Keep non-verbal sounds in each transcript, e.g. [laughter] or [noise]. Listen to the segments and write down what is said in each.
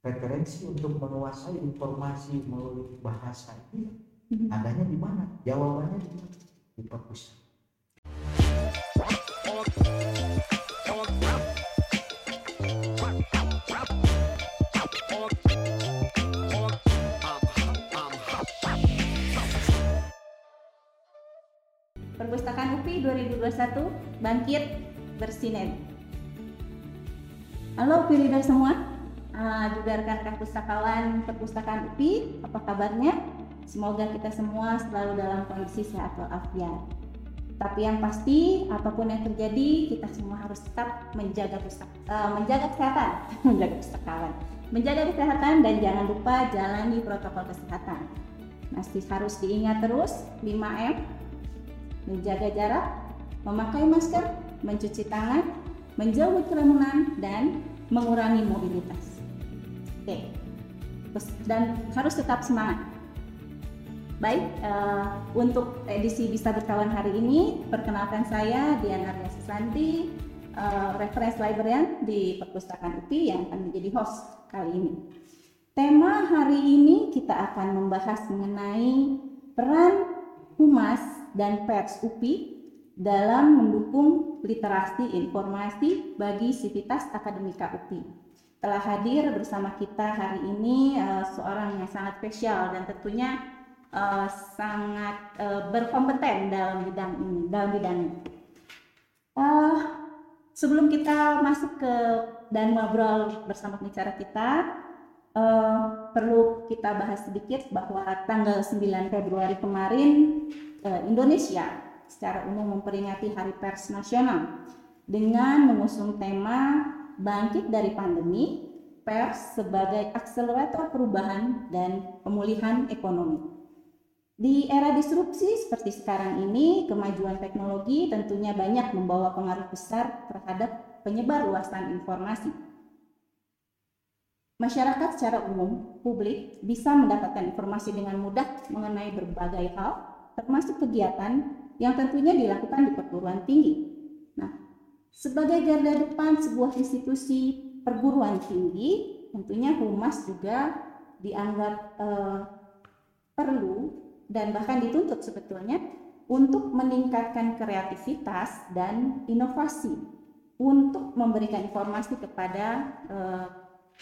referensi untuk menguasai informasi melalui bahasa ini Mhm. adanya di mana? Jawabannya di mana? Di perpustakaan. Perpustakaan UPI 2021 bangkit bersinergi. Halo leader semua, Ah, juga rekan-rekan pustakawan perpustakaan UPI, apa kabarnya? Semoga kita semua selalu dalam kondisi sehat walafiat. Tapi yang pasti, apa pun yang terjadi, kita semua harus tetap menjaga pustak, eh, menjaga kesehatan, [laughs] menjaga pustakawan, menjaga kesehatan dan jangan lupa jalani protokol kesehatan. Masih harus diingat terus 5M, menjaga jarak, memakai masker, mencuci tangan, menjauhi kerumunan, dan mengurangi mobilitas. Oke, Terus- dan harus tetap semangat. Baik, eh, untuk edisi Bisa Berkawan hari ini, perkenalkan saya Diana Arya Susanti, eh, reference librarian di Perpustakaan UPI yang akan menjadi host kali ini. Tema hari ini kita akan membahas mengenai peran humas dan pers UPI dalam mendukung literasi informasi bagi sivitas akademika UPI. Telah hadir bersama kita hari ini eh, seorang yang sangat spesial dan tentunya eh, sangat eh, berkompeten dalam bidang ini, dalam bidang. Eh, sebelum kita masuk ke dan ngobrol bersama pembicara kita, eh, perlu kita bahas sedikit bahwa tanggal 9 Februari kemarin eh, Indonesia secara umum memperingati Hari Pers Nasional dengan mengusung tema bangkit dari pandemi, pers sebagai akselerator perubahan dan pemulihan ekonomi. Di era disrupsi seperti sekarang ini, kemajuan teknologi tentunya banyak membawa pengaruh besar terhadap penyebar luasan informasi. Masyarakat secara umum, publik bisa mendapatkan informasi dengan mudah mengenai berbagai hal, termasuk kegiatan yang tentunya dilakukan di perguruan tinggi. Nah, sebagai garda depan sebuah institusi perguruan tinggi, tentunya humas juga dianggap eh, perlu dan bahkan dituntut sebetulnya untuk meningkatkan kreativitas dan inovasi untuk memberikan informasi kepada eh,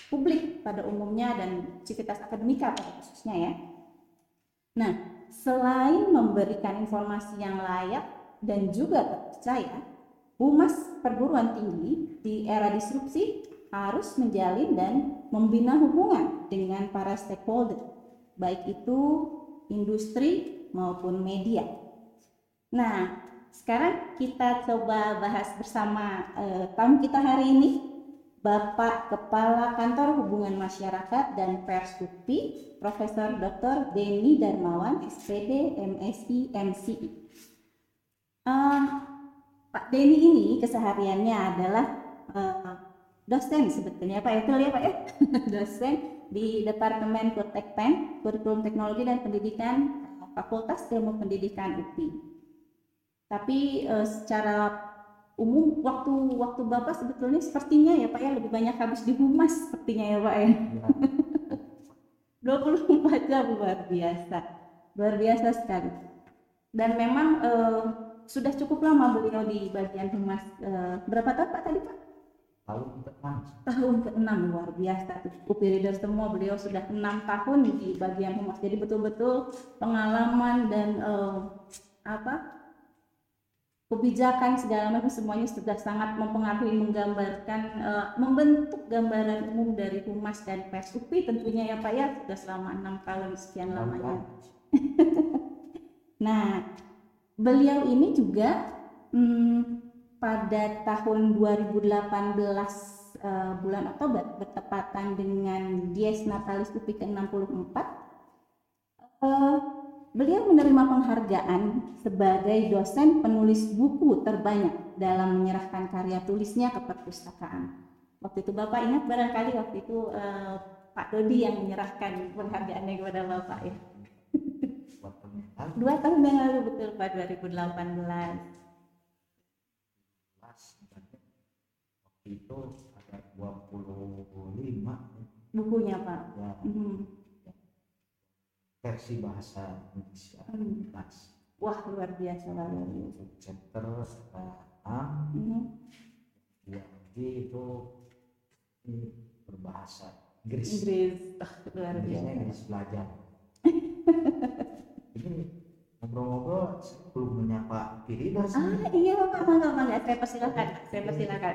publik pada umumnya dan civitas akademika pada khususnya ya. Nah, selain memberikan informasi yang layak dan juga terpercaya, humas perguruan tinggi di era disrupsi harus menjalin dan membina hubungan dengan para stakeholder, baik itu industri maupun media. Nah, sekarang kita coba bahas bersama eh, tamu kita hari ini, Bapak Kepala Kantor Hubungan Masyarakat dan Pers UPI, Profesor Dr. Denny Darmawan, SPD, MSI, MCI. Eh, Pak Denny ini kesehariannya adalah eh, dosen sebetulnya Pak Etul ya Pak ya, [laughs] dosen di Departemen Kurtekpen, Kurikulum Teknologi dan Pendidikan eh, Fakultas Ilmu Pendidikan UPI. Tapi eh, secara umum waktu waktu Bapak sebetulnya sepertinya ya Pak ya lebih banyak habis di humas sepertinya ya Pak ya. [laughs] Ya, 24 jam luar biasa. Luar biasa sekali. Dan memang eh, sudah cukup lama beliau di bagian humas eh, berapa tahun Pak tadi Pak? tahun ke-6 tahun ke-6 luar biasa. Tuh UPI Leader semua beliau sudah enam tahun di bagian humas jadi betul-betul pengalaman dan eh, apa kebijakan segala macam semuanya sudah sangat mempengaruhi menggambarkan eh, membentuk gambaran umum dari humas dan pers UPI tentunya ya Pak ya. Sudah selama enam tahun sekian lamanya. [laughs] Nah, beliau ini juga hmm, pada tahun 2018 eh, bulan Oktober bertepatan dengan Dies Natalis UPI ke-64 eh, beliau menerima penghargaan sebagai dosen penulis buku terbanyak dalam menyerahkan karya tulisnya ke perpustakaan. Waktu itu Bapak ingat barangkali waktu itu eh, Pak Dodi yang menyerahkan penghargaannya kepada Bapak ya. Dua tahun yang lalu betul Pak 2018. kelas sebenarnya waktu itu ada 25 ya. bukunya Pak. ya Mhm. versi bahasa Indonesia Hmm. kelas Wah luar biasa untuk chapter enam Mhm. dua lagi itu berbahasa Inggris Inggris Ah, luar biasa. Inggris belajar [laughs] ini ngobrol-ngobrol saya belum menyapa diri dan Ah iya Pak, mangga mangga saya persilakan, saya persilakan.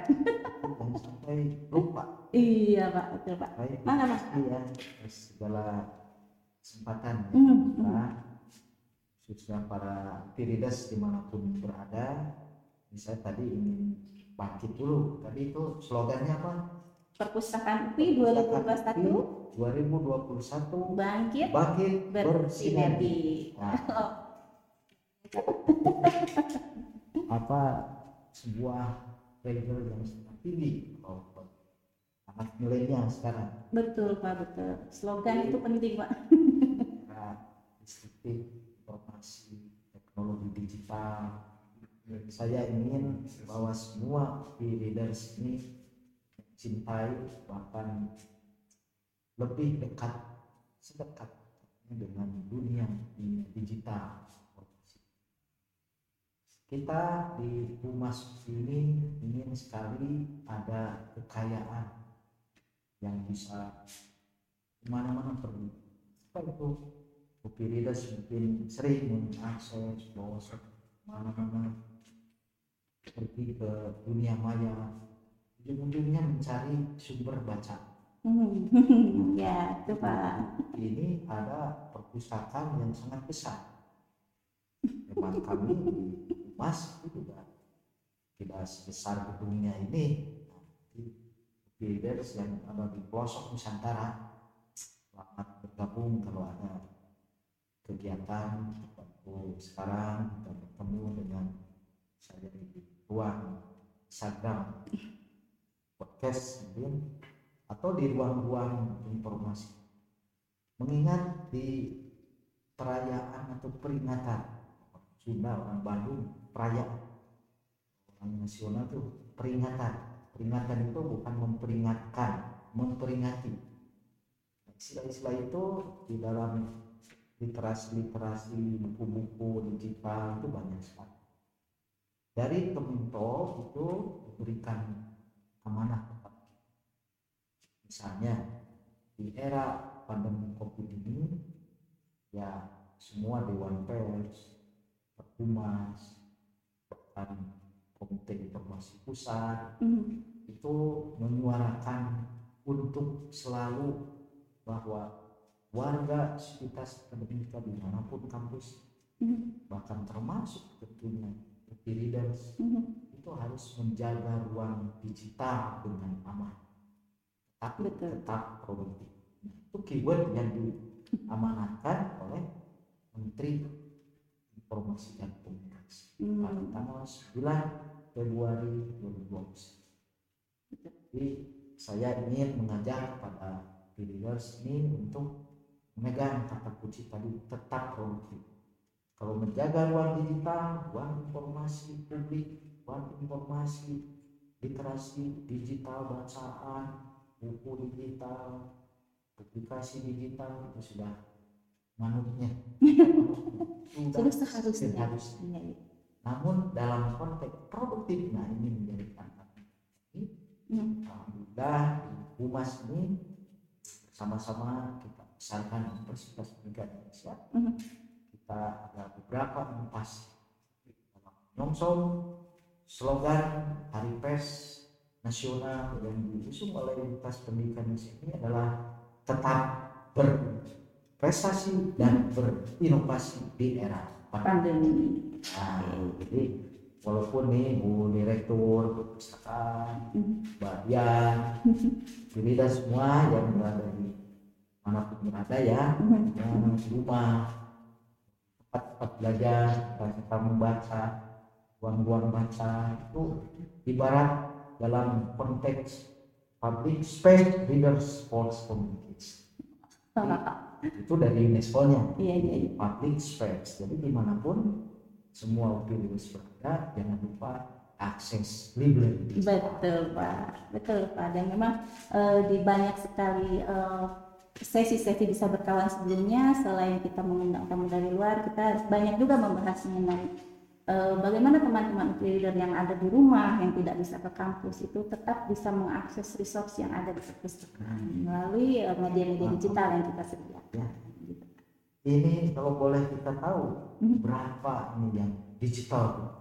jangan sampai lupa. Iya Pak, betul Pak. Mangga, Mas. iya segala kesempatan. Ya. Mhm. kita khususnya para tiridas di mana pun berada. Saya tadi ingin bangkit dulu. Tadi itu slogannya apa? Perpustakaan UPI 2021 2021 bangkit bangkit bersinergi. Nah, [laughs] apa sebuah level yang sangat tinggi kalau anak milenial sekarang Betul Pak, betul. Slogan itu penting Pak. distributif informasi teknologi digital saya ingin bahwa semua leaders ini mencintai bahkan lebih dekat sedekat dengan dunia dunia digital. Kita di Humas ini ingin sekali ada kekayaan yang bisa ke mana-mana pergi. Apa itu. Leaders mungkin sering mengakses bahwa mana-mana pergi ke dunia maya. Ujung-ujungnya mencari sumber baca Hmm, [laughs] ya, itu Pak. ini ada perpustakaan yang sangat besar. Memang kami Humas itu juga tidak sebesar gedungnya ini. Leaders yang ada di pelosok Nusantara selamat bergabung kalau ada kegiatan waktu sekarang kita bertemu dengan saya di ruang Instagram. Podcast mungkin atau di ruang-ruang informasi. Mengingat di perayaan atau peringatan Sunda orang Bandung perayaan orang nasional itu peringatan. Peringatan itu bukan memperingatkan memperingati. Istilah-istilah itu di dalam literasi-literasi buku-buku digital itu banyak sekali. Dari Kemenko itu diberikan amanah misalnya di era pandemi covid ini ya semua dewan pers perhumas bahkan komite informasi pusat Hmm, itu menyuarakan untuk selalu bahwa warga sekitar akademika di mana pun kampus hmm, bahkan termasuk tentunya leaders hmm. itu harus menjaga ruang digital dengan aman tapi tetap produktif. Itu keyword yang diamanatkan oleh Menteri Informasi dan Komunikasi. Pada Hmm. tanggal 9 Februari 2020 jadi saya ingin mengajak kepada leaders ini untuk memegang kata kunci tadi tetap produktif. Kalau menjaga ruang digital ruang informasi publik ruang informasi literasi digital bacaan buku digital publikasi digital itu sudah manutnya [laughs] Sudah seharusnya. seharusnya. Iya, iya. namun dalam konteks produktif nah ini menjadi tantangan Hmm. Alhamdulillah Humas ini sama-sama kita besarkan Universitas Pendidikan Indonesia Hmm. kita ada beberapa inovasi dalam slogan Hari Pers Nasional yang diusung oleh Universitas Pendidikan Indonesia ini adalah tetap berprestasi dan berinovasi di era pandemi. Nah, jadi walaupun nih Bu Direktur Perpustakaan. Mbak Dian, kita semua yang berada di mana pun berada ya, Hmm. yang di rumah, tempat-tempat belajar, kita membaca, ruang-ruang baca itu ibarat dalam konteks public space readers force communication. Itu dari UNESCO-nya Iya, iya, iya. public space. Jadi di mana pun semua leaders berada, jangan lupa akses library. Betul Pak, betul Pak. Dan memang eh, di banyak sekali eh, sesi-sesi bisa berkawan sebelumnya, selain kita mengundang tamu dari luar, kita banyak juga membahas mengenai eh, bagaimana teman-teman leader yang ada di rumah yang tidak bisa ke kampus itu tetap bisa mengakses resource yang ada di perpustakaan melalui eh, media-media digital yang kita sediakan. Ya. Gitu. Ini kalau boleh kita tahu Mhm. berapa ini yang digital.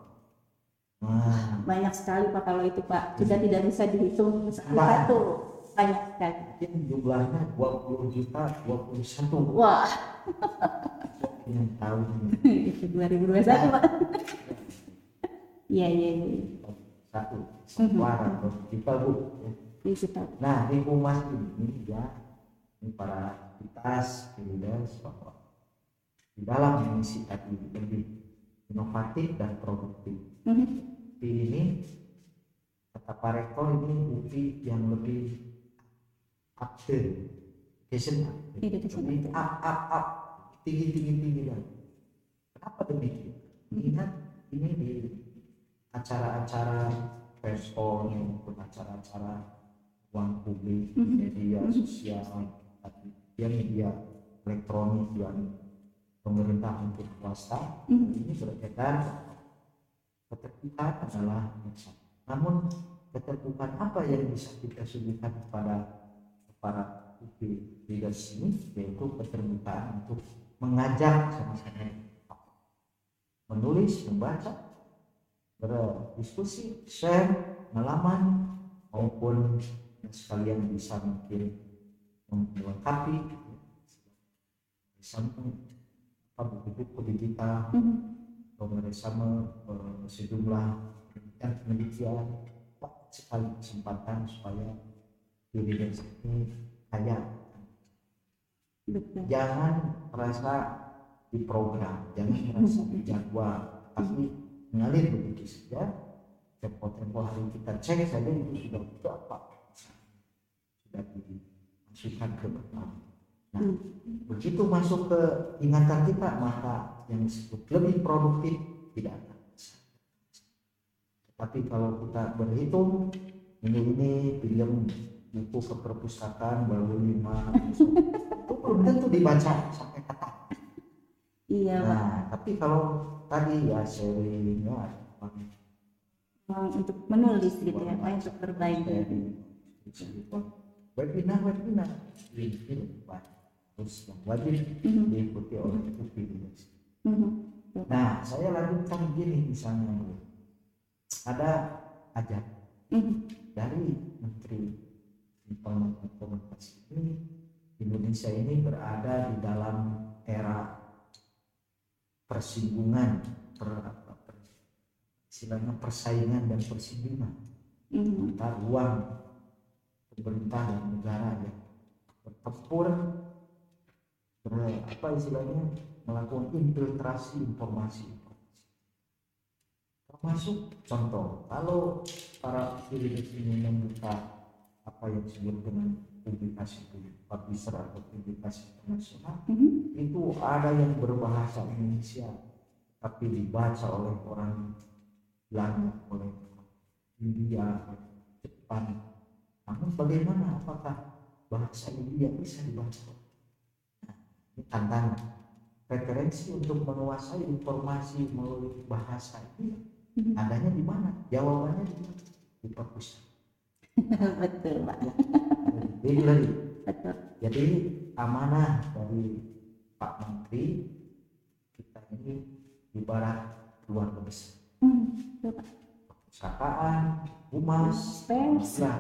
Nah, Banyak sekali Pak kalau itu Pak, sudah tidak bisa dihitung satu-satu. Banyak sekali. mungkin jumlahnya 20 juta, 21 Wah, [laughs] yang tahu itu 2021 Pak. Iya, iya, iya. satu Mhm. suara kita bu. Digital. Nah di humas ini ya ini para aktivitas leaders bahwa di dalam mengisi tadi lebih inovatif dan produktif. Mhm. UPI ini kata Pak Rektor ini UPI yang lebih up to education Education. lebih up up up tinggi tinggi tinggi dan kenapa demikian? Ingat ini di acara-acara respon maupun acara-acara ruang publik Mhm. media Mhm. sosial tadi dia media elektronik dan pemerintah untuk swasta Mhm. ini beredar keterbukaan adalah yang. Namun keterbukaan apa yang bisa kita suguhkan kepada para UP leaders ini yaitu keterbukaan untuk mengajak sama-sama menulis, membaca, berdiskusi, share pengalaman maupun sekalian bisa mungkin melengkapi bisa apa buku-buku digital Mhm. bersama eh, sejumlah penelitian penelitian sekali kesempatan supaya diri ini kaya Betul. jangan merasa diprogram jangan merasa [laughs] dijadwal tapi mengalir begitu saja tempo-tempo hari kita cek saja itu sudah berapa sudah dimasukkan ke depan nah Hmm. begitu masuk ke ingatan kita maka yang disebut lebih produktif tidak akan tapi kalau kita berhitung ini ini pinjam buku ke perpustakaan baru lima itu belum tentu dibaca sampai kata Iya, Pak. nah tapi kalau tadi ya Memang untuk menulis gitu ya, Pak, untuk sharing, webinar webinar Pak. terus yang wajib Mhm. diikuti oleh UPI Mhm. Nah, saya lanjutkan gini misalnya. Ada ajak Mhm. dari Menteri Informasi Komunikasi ini, Indonesia ini berada di dalam era persinggungan, per, per- istilahnya persaingan dan persinggungan. Antara ruang pemerintah dan negara yang bertempur ber- apa istilahnya melakukan infiltrasi informasi. Termasuk contoh kalau para aktivis ini membuka apa yang disebut dengan publikasi publisher atau publikasi internasional Mhm. itu ada yang berbahasa Indonesia tapi dibaca oleh orang Belanda oleh India Jepang. Namun bagaimana? Apakah bahasa India bisa dibaca? Nah, ini tantangan referensi untuk menguasai informasi melalui bahasa ini Mhm. adanya di mana? Jawabannya di mana di perpustakaan [laughs] Betul, Pak. di library Betul. jadi amanah dari Pak Menteri kita ini ibarat keluarga besar. Betul, Pak. perpustakaan, humas, Pers. nah,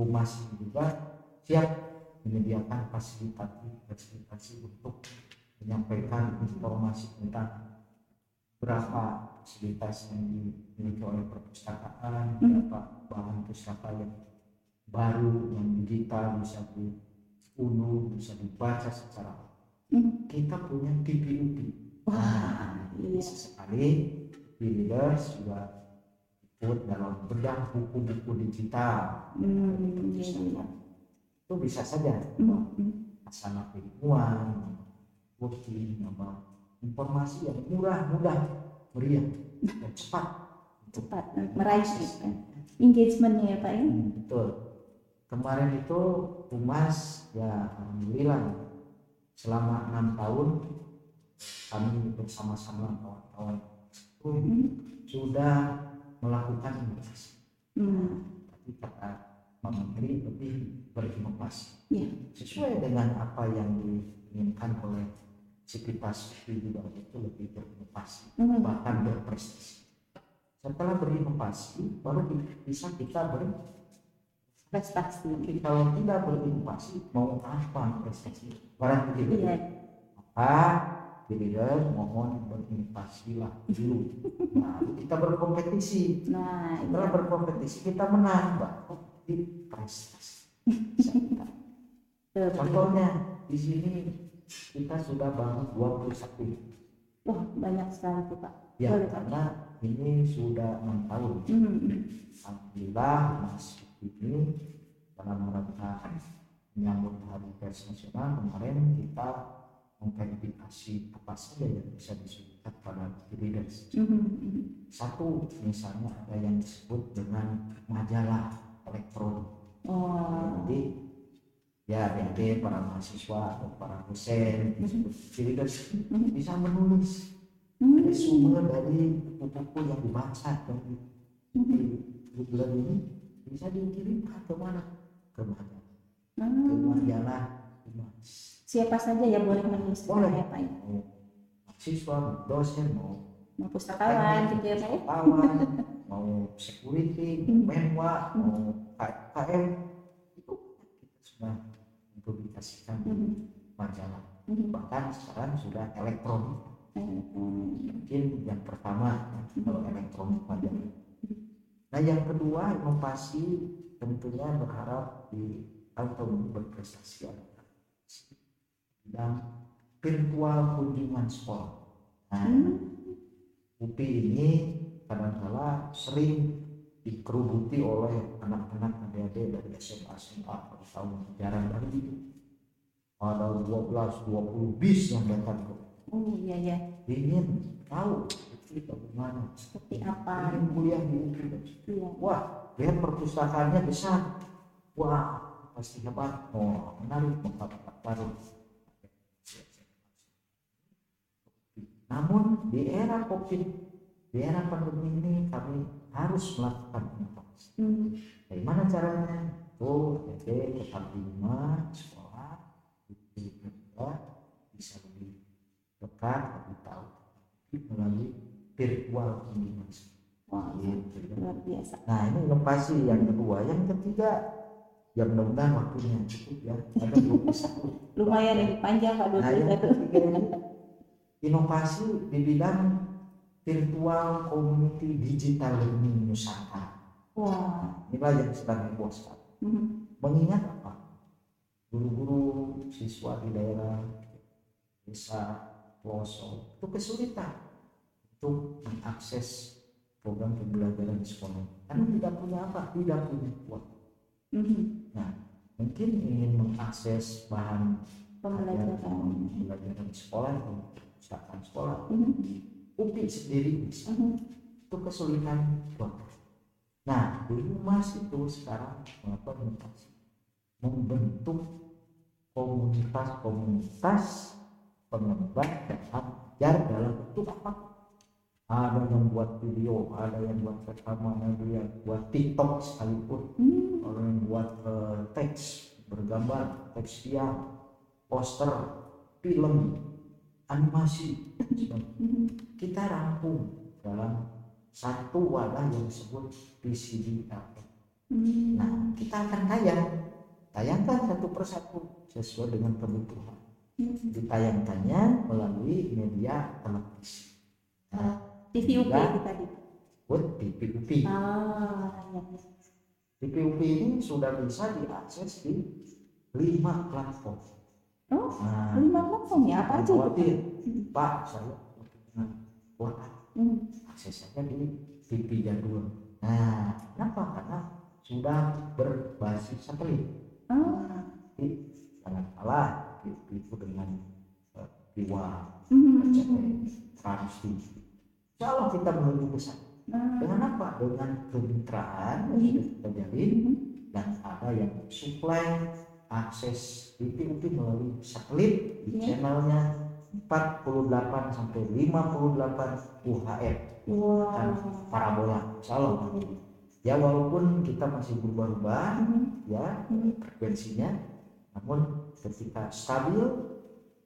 humas juga siap menyediakan fasilitasi fasilitasi untuk menyampaikan informasi tentang berapa fasilitas yang dimiliki oleh perpustakaan, Hmm. berapa bahan pustaka yang baru yang digital bisa diunduh, bisa dibaca secara Mhm. kita punya TPUP. Wah, iya. bisa sekali leaders juga ikut dalam bedah buku-buku digital. Hmm, iya, iya. Itu bisa saja Mhm. asana ilmuwan, bukti, nama informasi yang murah, mudah, meriah, dan cepat cepat meraih gitu. engagementnya ya Pak ya. Hmm, betul. Kemarin itu Humas ya alhamdulillah selama enam tahun kami bersama-sama kawan-kawan itu Hmm. sudah melakukan inovasi. Hmm. Tapi kata Pak Menteri lebih berinovasi Ya. sesuai dengan apa yang diinginkan oleh Sipitas juga itu lebih berinovasi Hmm. bahkan berprestasi. Setelah berinovasi baru bi- bisa kita ber Prestasi. Tapi kalau tidak berinovasi mau apa prestasi barang begitu Iya. maka leader mohon berinovasi lah dulu [laughs] baru kita berkompetisi Nah, setelah iya. berkompetisi kita menang baru di prestasi [laughs] contohnya di sini kita sudah bangun 21 Wah, banyak sekali tuh Pak. ya Boleh, Pak. karena ini sudah enam tahun Hmm. Alhamdulillah Mas ini dalam rangka menyambut Hari Pers Nasional kemarin kita memverifikasi apa saja yang bisa disebutkan pada leaders. Hmm. Satu misalnya ada yang disebut dengan majalah elektronik. Oh. Jadi ya adik para mahasiswa atau para dosen leaders Mhm. bisa menulis Hmm. resume dari buku-buku yang dibaca dan di bulan ini bisa dikirimkan ke mana ke majalah ke Hmm. majalah humas Siapa saja yang boleh menulis Boleh. ya Pak mahasiswa dosen mau Mau pustakawan gitu ya Pak ya. kawan [laughs] mau security Hmm. menwa mau KM itu kita sudah mempublikasikan di Hmm. majalah Hmm. bahkan sekarang sudah elektronik Hmm. mungkin yang pertama kalau elektronik majalah nah yang kedua inovasi tentunya berharap di tahun berprestasi bidang virtual kunjungan sekolah nah Hmm. UPI ini kadang-kala sering dikerubuti oleh anak-anak adik-adik dari SMA SMA atau tahun jarang dari itu ada 12 20 bis yang datang ke Oh iya ya. ingin tahu itu bagaimana Seperti apa? ingin kuliah di Iya. wah lihat perpustakaannya besar wah pasti hebat oh menarik mengapa baru namun di era covid di era pandemi ini kami harus melakukan inovasi Hmm. dari mana caranya tuh jadi tetap di rumah sekolah itu juga bisa lebih dekat lebih tahu melalui virtual kunjungan Wah, gitu ya. luar biasa. Nah ini inovasi yang kedua, yang ketiga ya mudah-mudahan waktunya cukup ya. Ada 21. [laughs] Lumayan ini panjang Pak Nah yang 21. ketiga ini inovasi di bidang virtual community digital learning Nusantara. Wah. Inilah yang sedang heboh sekarang. Hmm. Mengingat apa? Guru-guru siswa di daerah desa pelosok itu kesulitan untuk mengakses program pembelajaran di sekolah karena tidak punya apa tidak punya uang Hmm. mungkin ingin mengakses bahan Pembelajaran. pembelajaran di sekolah perpustakaan sekolah Hmm. UPI sendiri bisa Hmm. itu kesulitan buat nah di Humas itu sekarang melakukan membentuk komunitas-komunitas pengembang dan ajar dalam bentuk apa ada yang buat video ada yang buat rekaman ada yang buat TikTok sekalipun Hmm. ada yang buat eh, teks bergambar teks dia poster film animasi Hmm. Kita rangkum dalam satu wadah yang disebut PCD Hmm. Nah, kita akan tayang, tayangkan satu persatu sesuai dengan kebutuhan. Hmm. Ditayangkannya melalui media televisi. Nah, TVUP Juga. itu tadi. buat TPUP. Ah, ya. TPUP ini sudah bisa diakses di lima platform. Oh, Nah, lima platform ya apa aja itu? Pak, saya kuota Hmm. akses saja di TV jadul. Nah, kenapa? Karena sudah berbasis satelit. Ah. Jadi jangan salah itu dengan uh, jiwa Hmm. RCTI, Trans TV. Insya Allah kita menuju ke sana. Ah, dengan apa dengan kemitraan yang sudah kita jalin dan ada yang supply akses IP melalui satelit di Iya. channelnya 48 sampai 58 UHF Wow. parabola insya Allah ya walaupun kita masih berubah-ubah Mhm, ya mhm, frekuensinya namun ketika stabil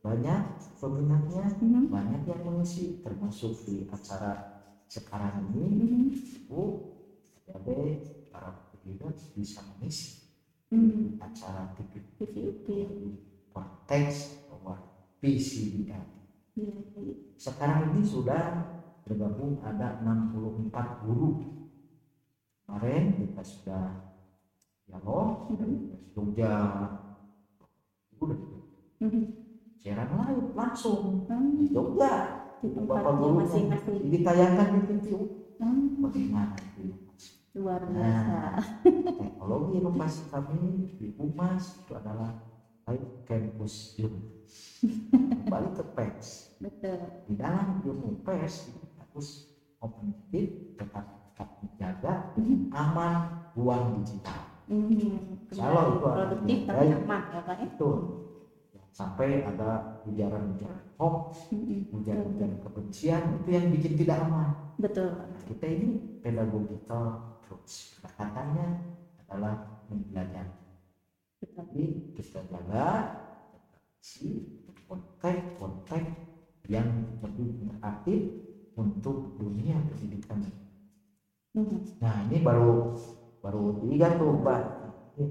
banyak peminatnya mhm, banyak yang mengisi termasuk di acara sekarang ini mhm, Bu jadi para pegiat bisa mengisi mhm. acara TV PVUP. konteks bahwa PCBM Iya, iya. sekarang ini sudah bergabung ada 64 guru kemarin kita sudah dialog dari Jogja udah Mhm. siaran live langsung Hmm, di Jogja Di Bapak masing-masing. ditayangkan di TV Hmm, bagaimana itu luar Nah. biasa. teknologi inovasi kami di Humas itu adalah Live Campus Zoom kembali ke pers Betul. di dalam ilmu pers itu harus kompetitif tetap tetap menjaga Mhm. aman ruang digital Mhm. Kalau itu produktif tapi aman ya Pak ya. sampai ada ujaran-ujaran hoax ujaran-ujaran kebencian itu yang bikin tidak aman Betul. kita ini pedagogical approach pendekatannya adalah Betul. jadi kita jaga si kontak-kontak yang lebih interaktif untuk dunia pendidikan Mhm. nah ini baru baru tiga tuh Ini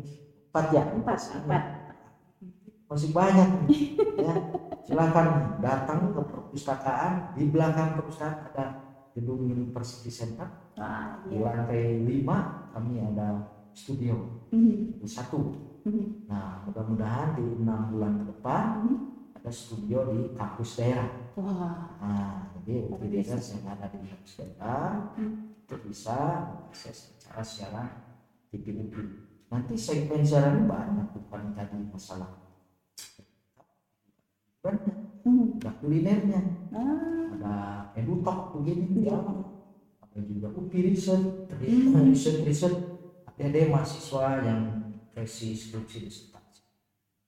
empat ya? Empat, empat. masih banyak nih ya. Silakan datang ke perpustakaan di belakang perpustakaan ada gedung University Center. Di iya. lantai 5 kami ada studio. Di satu Mhm. nah mudah-mudahan di enam bulan ke depan Mhm. ada studio di kampus daerah Wah. nah jadi UPDS yang ada di kampus daerah Mhm. itu bisa mengakses secara siaran TV nanti segmen siaran banyak bukan tadi masalah banyak Mhm. ada kulinernya Ah, ada edutalk begini ya ada juga UPI riset Hmm. riset riset ada mahasiswa yang tesis skripsi disertasi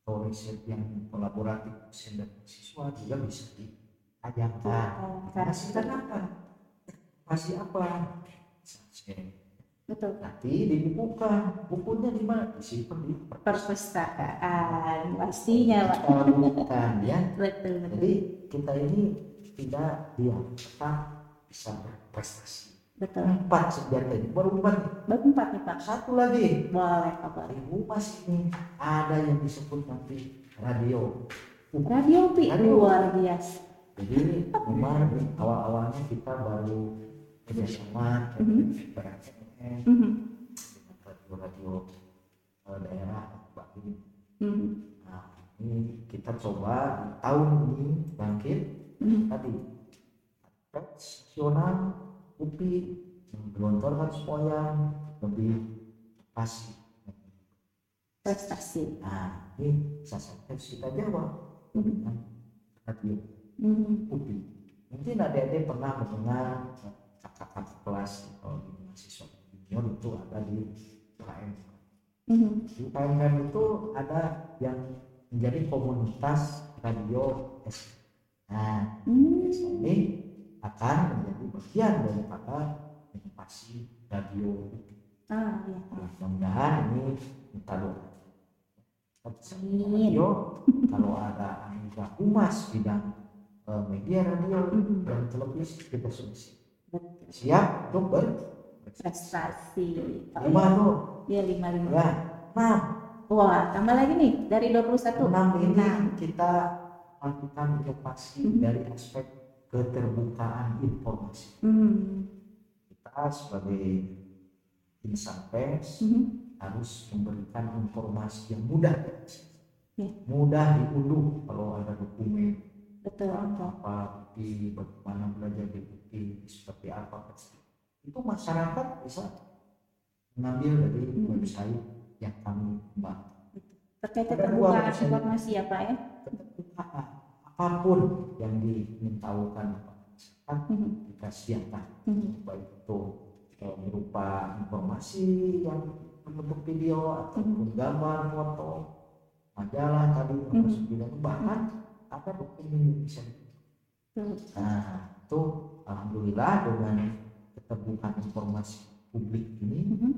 atau riset yang kolaboratif dosen dan mahasiswa juga bisa diajarkan Karena hasilkan apa? Masih apa? Betul. nanti dibuka bukunya di mana? Disimpan di Perpustakaan pastinya Pak. perpustakaan ya. Betul betul. jadi kita ini tidak diam tetap bisa berprestasi Betul. empat senjata ini baru empat nih. Baru empat nih Pak. satu lagi Boleh Pak. boleh. di Humas ini ada yang disebut nanti radio Radio Pi luar biasa. jadi memang awal-awalnya kita baru kerjasama dengan BRFM, Mhm. dengan radio-radio eh, daerah Bali. Mhm. Nah, ini kita coba tahun ini bangkit Mhm. tadi pers nasional UPI menggelontorkan supaya lebih pasti Prestasi. nah ini sasaran harus kita jawab dengan Mhm. UPI mungkin adik-adik pernah mendengar kakak-kakak kelas kalau di mahasiswa junior itu ada di UKM Mhm. di UKM itu ada yang menjadi komunitas radio S nah Hmm. ini akan menjadi bagian daripada inovasi radio Ah, iya. Nah, mudah-mudahan ini doa Kita Amin. radio kalau ada anggota humas bidang eh, media radio Mhm. dan televisi kita solusi siap untuk ber Prestasi. Oh, lima tuh Iya lima lima. ya enam Wah, tambah lagi nih dari 21. enam ini kita lakukan inovasi Mhm. dari aspek keterbukaan informasi Hmm. kita sebagai insan pers Mhm. harus memberikan informasi yang mudah Ya. mudah diunduh kalau ada dokumen Betul. betul. apa di bagaimana belajar di UPI seperti apa itu masyarakat bisa mengambil dari Hmm. website yang kami buat Terkait keterbukaan informasi ya Pak ya. keterbukaan apa pun yang dimintakan masyarakat Mhm. kita sediakan Mhm. baik itu eh, berupa informasi yang berbentuk video ataupun gambar foto majalah tadi termasuk juga bahkan ada dokumen yang bisa nah itu alhamdulillah dengan keterbukaan informasi publik ini Mhm.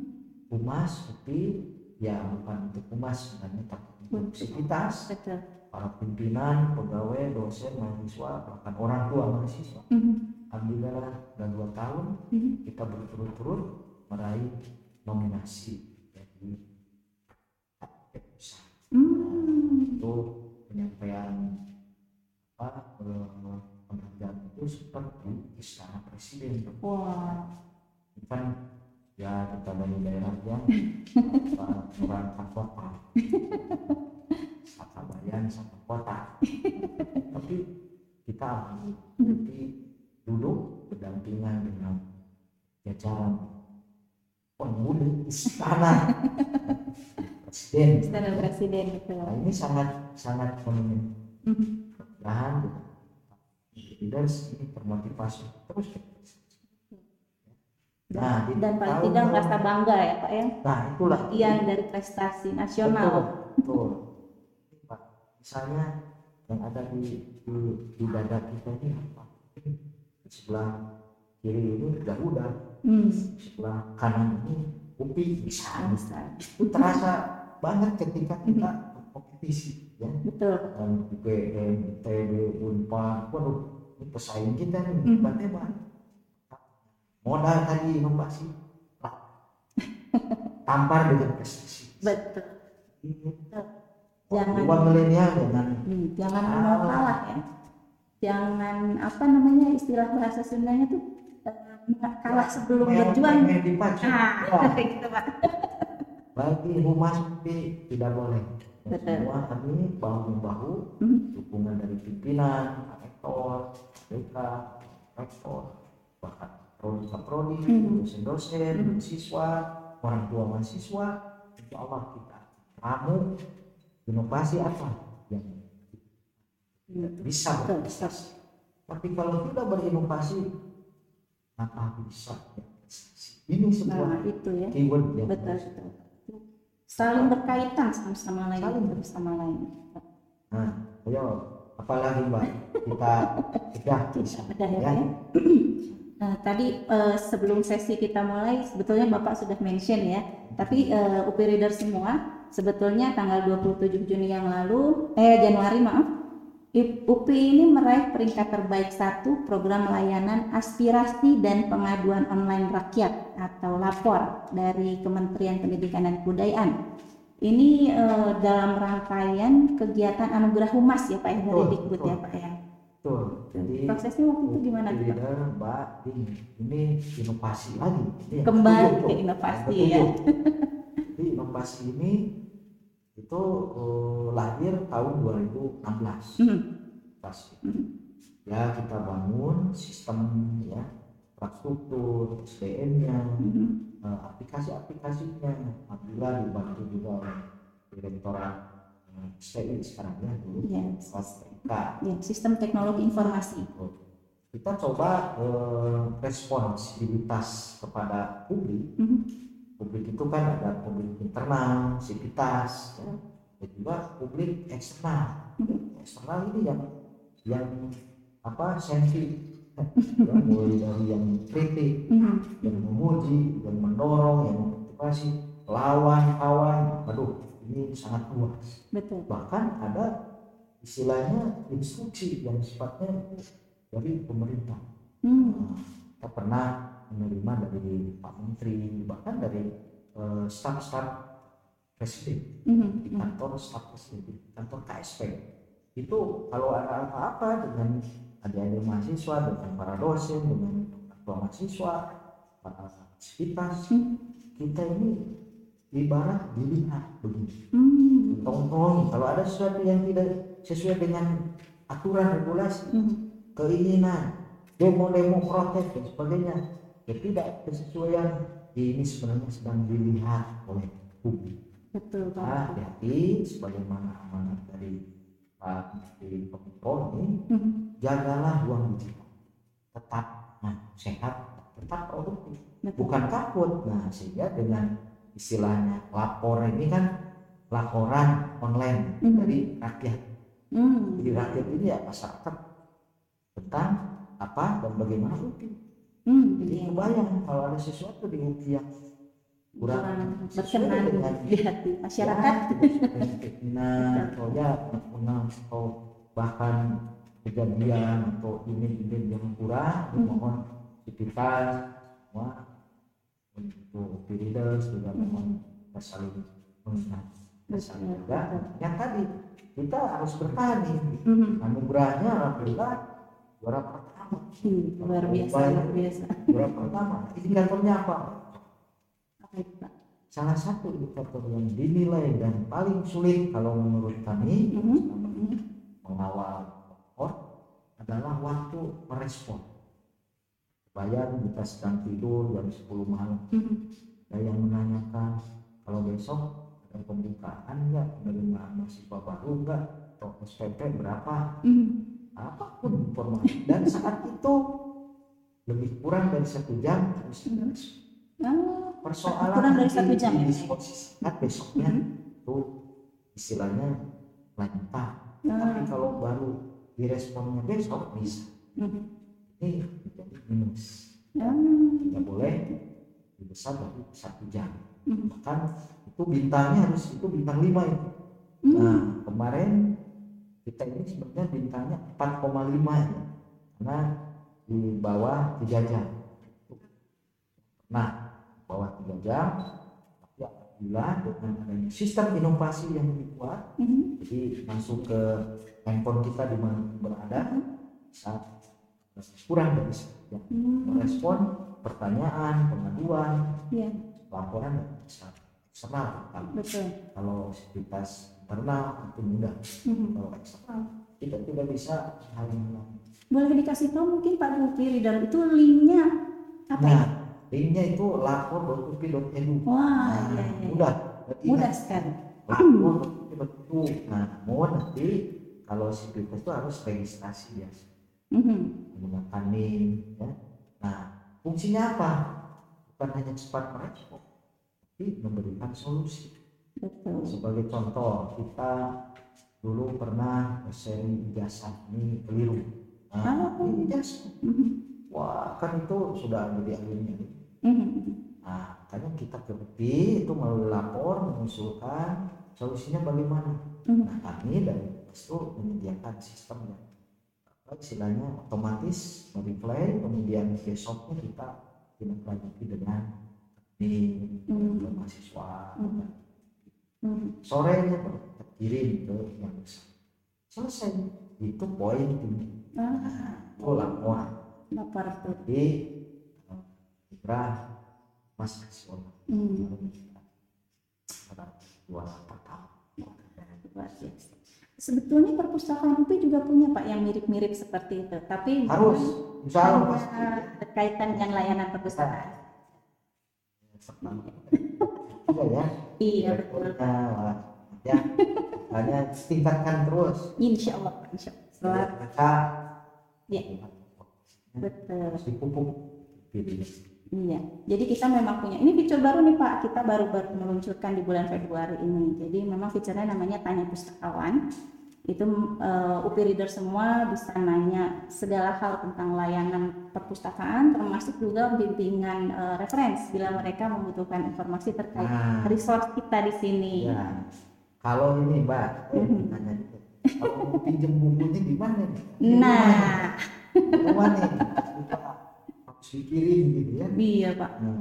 humas tapi ya bukan untuk humas sebenarnya tapi untuk sivitas. Para pimpinan pegawai dosen mahasiswa bahkan orang tua mahasiswa Mhm. alhamdulillah sudah dua tahun Mhm. kita berturut-turut meraih nominasi jadi Hmm. itu penyampaian apa eh, penghargaan itu seperti istana presiden Wah. kan ya kita dari daerah yang [laughs] merangkap kota satu bayan satu kota. [laughs] Tapi kita jadi duduk berdampingan dengan jajaran penghuni istana. [laughs] Presiden. Istana Presiden betul. nah ini sangat sangat mudah-mudahan leaders ini termotivasi terus. Nah di Dan paling tidak merasa bangga ya Pak ya. nah itulah. Bagian dari prestasi nasional. betul, betul. Misalnya yang ada di, di, di dada kita ini apa di sebelah kiri ini Garuda Hmm. sebelah kanan ini Upi bisa Bisa. itu terasa banget ketika kita berkompetisi ya Betul. dan UPN, ITB, Unpad, waduh ini pesaing kita nih Mhm. hebat-hebat modal tadi inovasi [laughs] tampar dengan prestasi Betul. Jangan Uang milenial jangan Hmm, jangan mau kalah ya. Jangan apa namanya istilah bahasa Sundanya tuh eh, kalah sebelum berjuang. Di pacu. Ah, Wah, [laughs] gitu Pak. bagi humas tidak boleh. Dan. Semua kami bahu membahu Hmm. dukungan dari pimpinan, rektor, BK, rektor, bahkan prodi prodi, Hmm. dosen-dosen, Hmm. siswa, orang tua mahasiswa, insya Allah kita ramu inovasi apa yang bisa Betul, berprestasi. Tapi kalau tidak berinovasi, apa bisa? Ini sebuah Nah, itu ya. keyword yang Betul, betul. Saling berkaitan sama sama lain, Saling. satu sama lain. Nah, ayo, apalagi mbak kita [laughs] sudah bisa Udah ya, ya. Ya? Nah, tadi eh, sebelum sesi kita mulai, sebetulnya Bapak sudah mention ya, tapi eh, UP Reader semua, sebetulnya tanggal 27 Juni yang lalu, eh Januari maaf, I- UP ini meraih peringkat terbaik satu program layanan aspirasi dan pengaduan online rakyat atau lapor dari Kementerian Pendidikan dan Kebudayaan. Ini eh, dalam rangkaian kegiatan anugerah humas ya Pak ya dari Dikbud ya. Pak ya. Betul. Jadi Prosesnya waktu itu gimana leader mbak ini, ini inovasi lagi. Ini Kembali ke inovasi ya. [laughs] Jadi inovasi ini itu eh, lahir tahun 2016. Hmm. Pasti. Hmm. Ya kita bangun sistem ya infrastruktur, SDM-nya, Mhm. eh, aplikasi-aplikasinya. Alhamdulillah dibantu juga oleh Direktorat eh, STI sekarang ya dulu. STIK. Ya, sistem teknologi informasi. Kita coba eh, responsibilitas kepada publik. Mhm. Publik itu kan ada publik internal, sivitas, ya. dan juga publik eksternal. Eksternal ini yang yang apa sensi ya, mulai dari yang kritik, yang memuji, yang mendorong, yang memotivasi, lawan, kawan, aduh ini sangat luas. Betul. Bahkan ada istilahnya instruksi yang sifatnya dari pemerintah. Hmm. Nah, kita pernah menerima dari Pak Menteri, bahkan dari eh, staf-staf presiden Mhm. di Mhm. kantor staf presiden, kantor KSP. Itu kalau ada apa-apa dengan adik-adik mahasiswa, dengan para dosen, dengan ketua mahasiswa, para sivitas, Hmm. kita ini ibarat dilihat begini. Hmm. Tongkrong, kalau ada sesuatu yang tidak sesuai dengan aturan regulasi, Mhm. keinginan, demo-demo protes dan sebagainya, ya tidak kesesuaian ini sebenarnya sedang dilihat oleh publik. Betul Pak. Nah, hati sebagaimana amanat dari Pak Menteri Kominfo ini, Mhm. jagalah uang digital. tetap nah, sehat tetap produktif Betul. bukan takut nah sehingga dengan istilahnya lapor ini kan laporan online Mhm. dari rakyat Hmm. jadi rakyat ini ya masyarakat tentang apa dan bagaimana UPI Hmm, jadi iya. kebayang kalau ada sesuatu di UPI yang kurang berkenan dengan di hati masyarakat. nah atau ya menang atau bahkan kejadian atau ini-ini yang kurang Mhm. mohon aktivitas semua untuk leaders juga Mhm. mohon kita saling mengingat saling Betul, juga yang tadi kita harus bertahan nih Mhm. anugerahnya alhamdulillah juara pertama Hmm, luar biasa, luar biasa. pertama indikatornya apa Apa itu, Pak? salah satu indikator yang dinilai dan paling sulit kalau menurut kami Mhm. selama Mhm. mengawal cohort adalah waktu merespon bayang kita sedang tidur jam 10 malam Mhm. ada yang menanyakan kalau besok ada pembukaan nggak penerimaan mahasiswa baru nggak atau SPP berapa Mhm. Apa pun informasi dan saat itu lebih kurang dari satu jam harus. Ah, persoalan Kurang dari satu jam ya? didiskusikan besoknya Mhm. itu istilahnya lanjutan ah, tapi kalau baru diresponnya besok bisa mhm. ini menjadi minus Ah, tidak boleh lebih besar dari satu jam mhm. bahkan itu bintangnya harus itu bintang 5 itu Mhm. nah kemarin kita ini sebenarnya bintangnya 4,5 ya. Karena di bawah 3 jam. Nah bawah 3 jam tapi apabila dengan adanya sistem inovasi yang dibuat Mhm. jadi masuk ke handphone kita di mana berada saat kurang dari satu jam Hmm, merespon pertanyaan pengaduan Iya, laporan bisa eksternal betul. kalau aktivitas internal itu mudah Mhm. kalau eksternal kita tidak bisa lain Boleh dikasih tahu mungkin Pak Lupi Reader itu linknya apa ya? nah linknya itu lapor.upi.edu Wah, nah, iya, iya. mudah Berarti Mudah sekali. lapor.upi.edu nah mohon nanti kalau aktivitas itu harus registrasi ya Mhm. menggunakan NIM ya. Nah, fungsinya apa? Bukan hanya cepat merespon, tapi memberikan solusi. Betul. Sebagai contoh, kita dulu pernah seri ijazah ini keliru. Nah, Oh. ini ijazah. Mhm. Wah, kan itu sudah ada di akhirnya. Mhm. Nah, makanya kita ke itu melalui lapor mengusulkan solusinya bagaimana. Mhm. Nah, kami dari itu menyediakan sistem yang istilahnya otomatis reply kemudian besoknya kita tindak lanjuti dengan di Hmm. ke mahasiswa Hmm. Mhm. sorenya kita kirim ke yang besar selesai itu poin tinggi Ah, itu laporan lapor tuh. di eh, Ibra Mas Nasional Hmm. dua. Sebetulnya perpustakaan UPI juga punya Pak yang mirip-mirip seperti itu, tapi harus insya Allah pasti hanya berkaitan dengan layanan perpustakaan. [laughs] iya ya Iya betul. wah ya hanya tingkatkan terus Insya Allah, Insya Allah. Setelah- mereka Iya. betul. dipupuk Gitu. Iya, jadi kita memang punya ini fitur baru nih Pak, kita baru baru meluncurkan di bulan Februari ini. Jadi memang fiturnya namanya tanya pustakawan. Itu eh, UPI reader semua bisa nanya segala hal tentang layanan perpustakaan, termasuk juga bimbingan eh, referensi bila mereka membutuhkan informasi terkait nah resource kita di sini. ya kalau ini mbak Mhm. dikit. kalau mau pinjem bukunya di mana Nah, rumah nih kita harus dikirim gitu ya iya Pak. nah,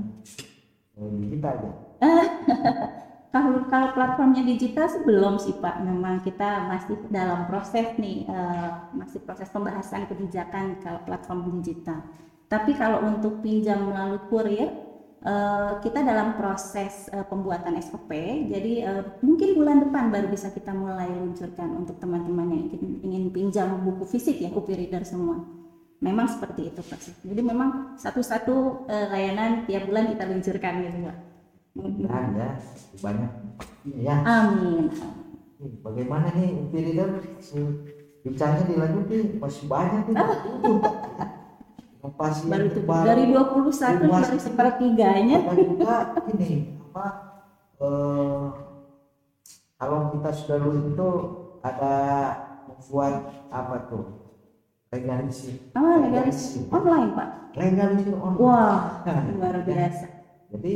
kita aja [laughs] Kalau kalau platformnya digital sih belum sih Pak. Memang kita masih dalam proses nih, eh, masih proses pembahasan kebijakan kalau platform digital. Tapi kalau untuk pinjam melalui kurir, eh, kita dalam proses eh, pembuatan SOP. Jadi eh, mungkin bulan depan baru bisa kita mulai luncurkan untuk teman-teman yang ingin, ingin pinjam buku fisik ya, UPI reader semua. Memang seperti itu Pak. Jadi memang satu-satu layanan tiap bulan kita luncurkan gitu Pak. Dan ya banyak ya. Amin. Bagaimana nih Reader si bicaranya dilanjutin? Masih banyak nih. Tujuh inovasi baru itu terbaru. dari 21 Humas baru sepertiganya. Ada juga ini apa eh, kalau kita sudah lulus itu ada membuat apa tuh? Legalisir oh legalisir online pak. Legalisir online. Wah luar biasa jadi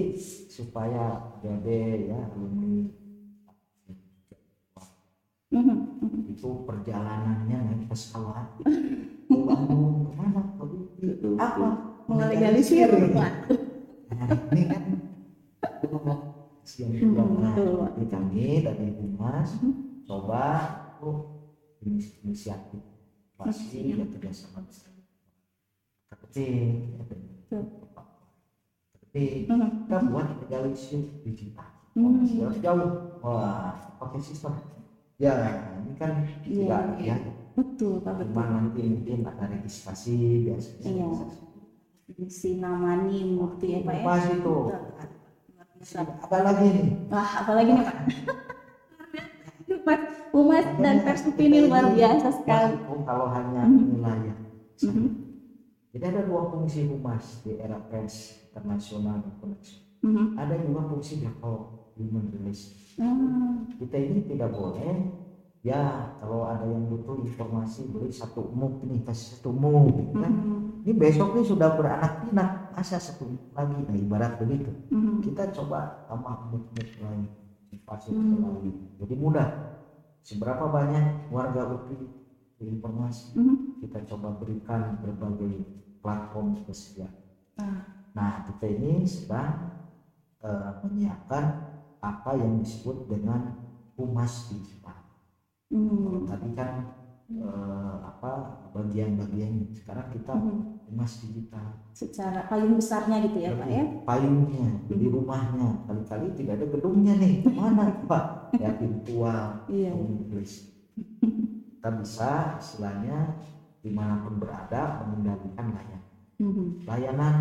supaya jadi ya alumni Mhm, mhm. itu perjalanannya [laughs] naik pesawat ke Bandung ke mana? Ke apa? melegalisir pak. Nah ini kan siang juga nah Pak. jadi kami dari humas coba tuh inis- inisiatif pasti ya kerjasama ketik ya, Mhm, kita buat legalisir digital Hmm. Jarak jauh wah pakai sistem ya ini kan Iya, tidak iya. ya betul pak betul cuma nanti mungkin ada registrasi biasanya Iya. isi nama nim gitu ya pak ya pas itu biasa. ada lagi nih wah apalagi nih pak humas dan persup ini luar biasa sekali oh, kalau hanya Mhm. wilayah Mhm, jadi ada dua fungsi humas di era pers internasional koneksi mhm. ada juga fungsi develop human relation Ah, kita ini tidak boleh ya kalau ada yang butuh informasi beri satu umum ini kasih satu umum gitu kan. Mhm, ini besok nih sudah beranak pinak masa satu lagi? Nah ibarat begitu. Kita coba tambah mut-mut lain informasi Hmm. lain. Jadi mudah. Seberapa banyak warga UPI informasi? Kita coba berikan berbagai platform tersedia Ah, nah kita ini sedang eh, menyiapkan apa yang disebut dengan humas digital. Mhm, tadi kan eh, apa bagian-bagian sekarang kita mhm. humas digital. Secara payung besarnya gitu ya pak ya? Payungnya di rumahnya. Kali-kali tidak ada gedungnya nih mana pak? Ya virtual iya. Inggris kita bisa istilahnya di mana pun berada mengendalikan layanan. Mhm, layanan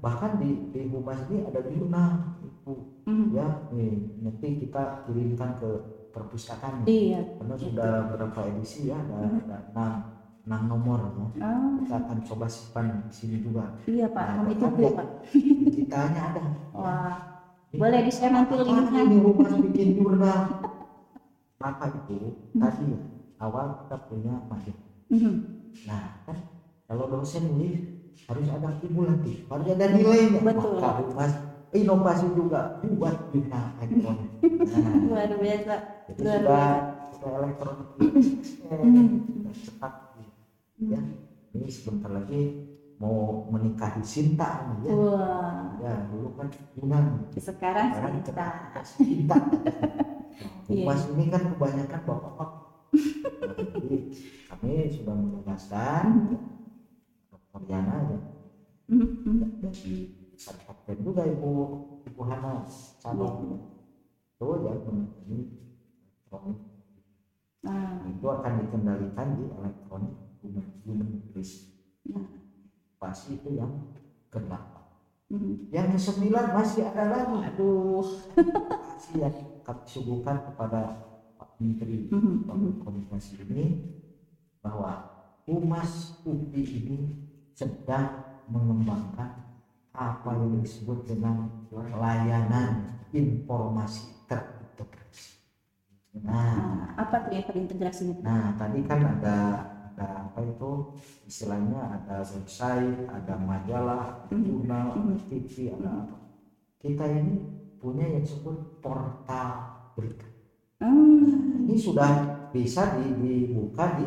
bahkan di di humas ini ada jurnal itu mhm. ya nih nanti kita kirimkan ke perpustakaan iya. Karena sudah berapa edisi ya ada ada enam enam nomor ya. Ah, kita akan coba simpan di sini juga. Iya pak. Nah, kami tunggu di- pak. digitalnya ada. Wah. Boleh di share nanti linknya. ini humas bikin jurnal? Maka itu tadi ya, awal kita punya materi Mhm, nah kan kalau dosen nulis harus ada kumulatif harus ada nilainya Betul. maka humas inovasi juga buat jurnal elektronik nah, luar biasa jadi Luar sudah sudah elektronik. Sudah cepat ya ini sebentar lagi mau menikahi Sinta ya. Wah. Ya dulu kan Yunan sekarang sekarang kita kita cinta [laughs] Iya. Mas ini kan kebanyakan bapak-bapak. [laughs] Jadi kami sudah menugaskan Ya Mhm, mhm. dari Satpol juga ibu ibu Hana Sabang itu ya ini elektronik Ah, itu akan dikendalikan di elektronik human human risk Nah. pasti itu yang kedelapan mhm. yang kesembilan masih ada lagi aduh masih yang kami suguhkan kepada Pak Menteri mhm. komunikasi ini bahwa Humas UPI ini sedang mengembangkan apa yang disebut dengan layanan informasi terintegrasi. Nah, Nah, apa tuh yang terintegrasi itu? nah tadi kan ada ada apa itu istilahnya ada website, ada majalah, ada Mhm. jurnal, ada Mhm. TV, ada apa. Kita ini punya yang disebut portal berita. Hmm, Ini sudah bisa di- dibuka di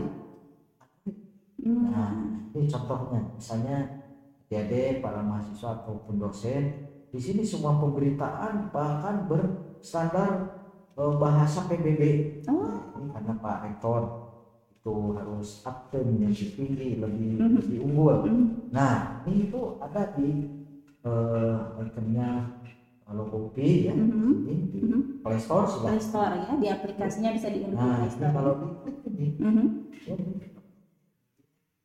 hmm. Nah, ini contohnya, misalnya adik para mahasiswa ataupun dosen, di sini semua pemberitaan bahkan berstandar eh, bahasa PBB. Oh. Nah, ini karena Pak Rektor itu harus uptime yang lebih tinggi, lebih Mhm. lebih unggul. Hmm, Nah, ini itu ada di eh, ikonnya Logopi ya, mhm, ini di mhm. Play Store sudah. Play Store ya, di aplikasinya bisa diunduh Nah, Play Store. kalau ini, Mhm. ya,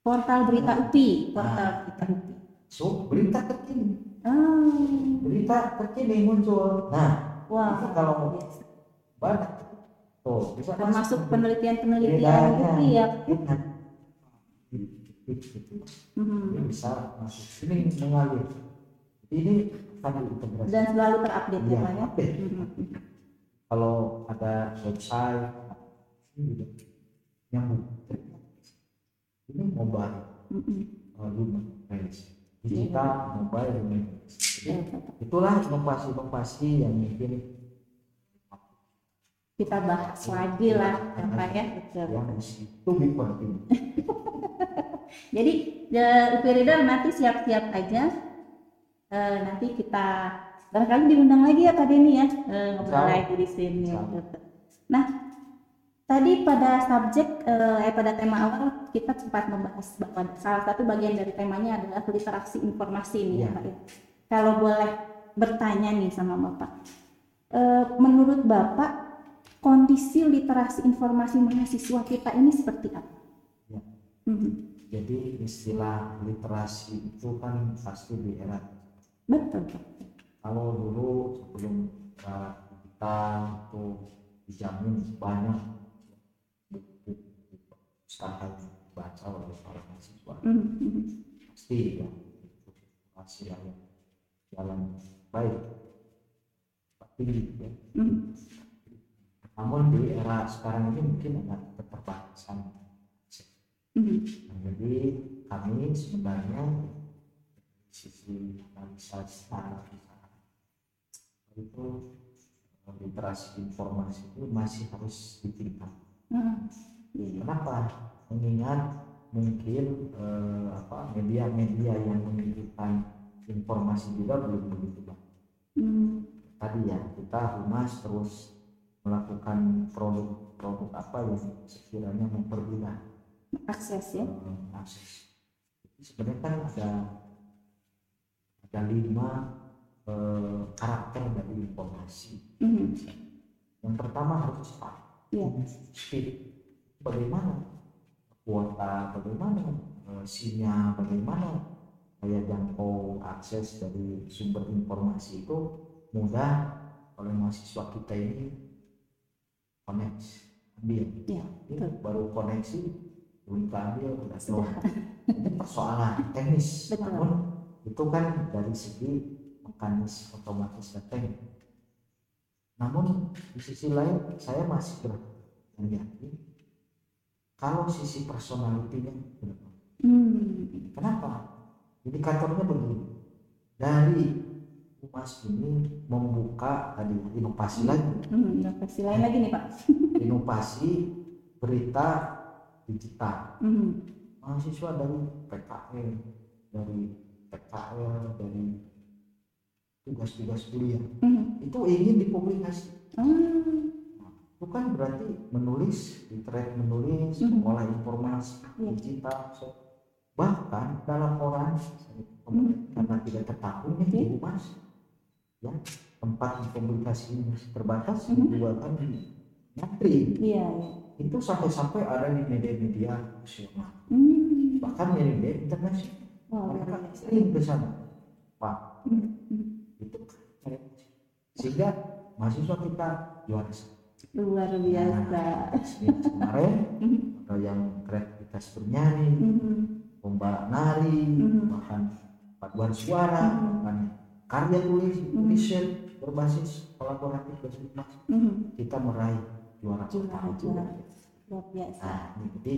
Portal berita UPI, portal berita UPI. so, berita terkini. Ah, berita terkini muncul. Nah, wah, Itu kalau- biasa. banyak tuh bisa termasuk masuk. penelitian-penelitian Bedanya. UPI ya. Mhm. ini bisa masuk ini mengalir ini akan diintegrasi Dan selalu terupdate ya Iya, Pak ya. update. Mhm. kalau ada website nyambung ini mobile. Uh, human race digital mobile human race Ya, jadi itulah inovasi-inovasi yang mungkin Kita bahas lagi lah ya Pak ya. Betul. itu penting [laughs] Jadi the UP Reader nanti siap-siap aja. Eh, nanti kita barangkali diundang lagi ya Pak Denny ya. Eh, ngobrol lagi di sini. Nah, tadi pada subjek eh, eh, pada tema awal kita sempat membahas bahwa salah satu bagian dari temanya adalah literasi informasi nih ya. Pak. Kalau boleh bertanya nih sama Bapak, eh, menurut Bapak kondisi literasi informasi mahasiswa kita ini seperti apa? Ya. Mhm. jadi istilah literasi itu kan pasti di era Betul Pak. kalau dulu sebelum era digital itu dijamin banyak yang dibaca oleh para mahasiswa Mhm, mhm. pasti ya informasi yang jalan baik tinggi ya Mhm. namun di era sekarang ini mungkin ada keterbatasan Mhm. Nah, jadi kami sebenarnya sisi analisa secara itu literasi informasi itu masih harus ditingkatkan. Ah, iya. Kenapa? Mengingat mungkin eh, apa media-media yang menunjukkan informasi juga belum begitu banyak. Mhm. Tadi ya kita humas terus melakukan produk-produk apa yang sekiranya mempermudah akses ya eh, akses. Sebenarnya kan ada ada lima eh, karakter dari informasi. Mhm. Yang pertama harus cepat, Iya. speed. Bagaimana kuota, bagaimana eh, sinyal, bagaimana daya jangkau akses dari sumber informasi itu? Mudah oleh mahasiswa kita ini connect ambil. Iya, ini betul. baru koneksi belum keambil udah keluar ini persoalan teknis. Betul. namun itu kan dari segi mekanis otomatis dan teknik. Namun di sisi lain saya masih beryakin kalau sisi personalitinya Hmm. kenapa? Indikatornya begini. Dari humas ini membuka tadi inovasi lagi. Hmm, inovasi lain lagi nih Pak. [laughs] inovasi berita digital. Hmm. mahasiswa dari PKN dari PKL dari tugas-tugas kuliah. Hmm. itu ingin dipublikasi. Ah, itu kan berarti menulis literate menulis Mhm. mengolah informasi Iya. digital so- bahkan dalam orang Mhm. karena tidak tertahunya Oke. di humas ya tempat masih terbatas Mhm. juga kan nyantri Iya, iya. itu sampai-sampai ada di media-media nasional Hmm. bahkan media internasional luar mereka biasa. sering ke sana pak Hmm. Hmm. itu sehingga mahasiswa kita juara satu. Luar biasa. Nah, kemarin Mhm. ada yang kreativitas bernyanyi Mhm. lomba nari Mhm. bahkan paduan suara Mhm. bahkan karya tulis Mhm. riset berbasis kolaboratif dan Mhm. kita meraih juara Juara, juara. Luar biasa. Nah, jadi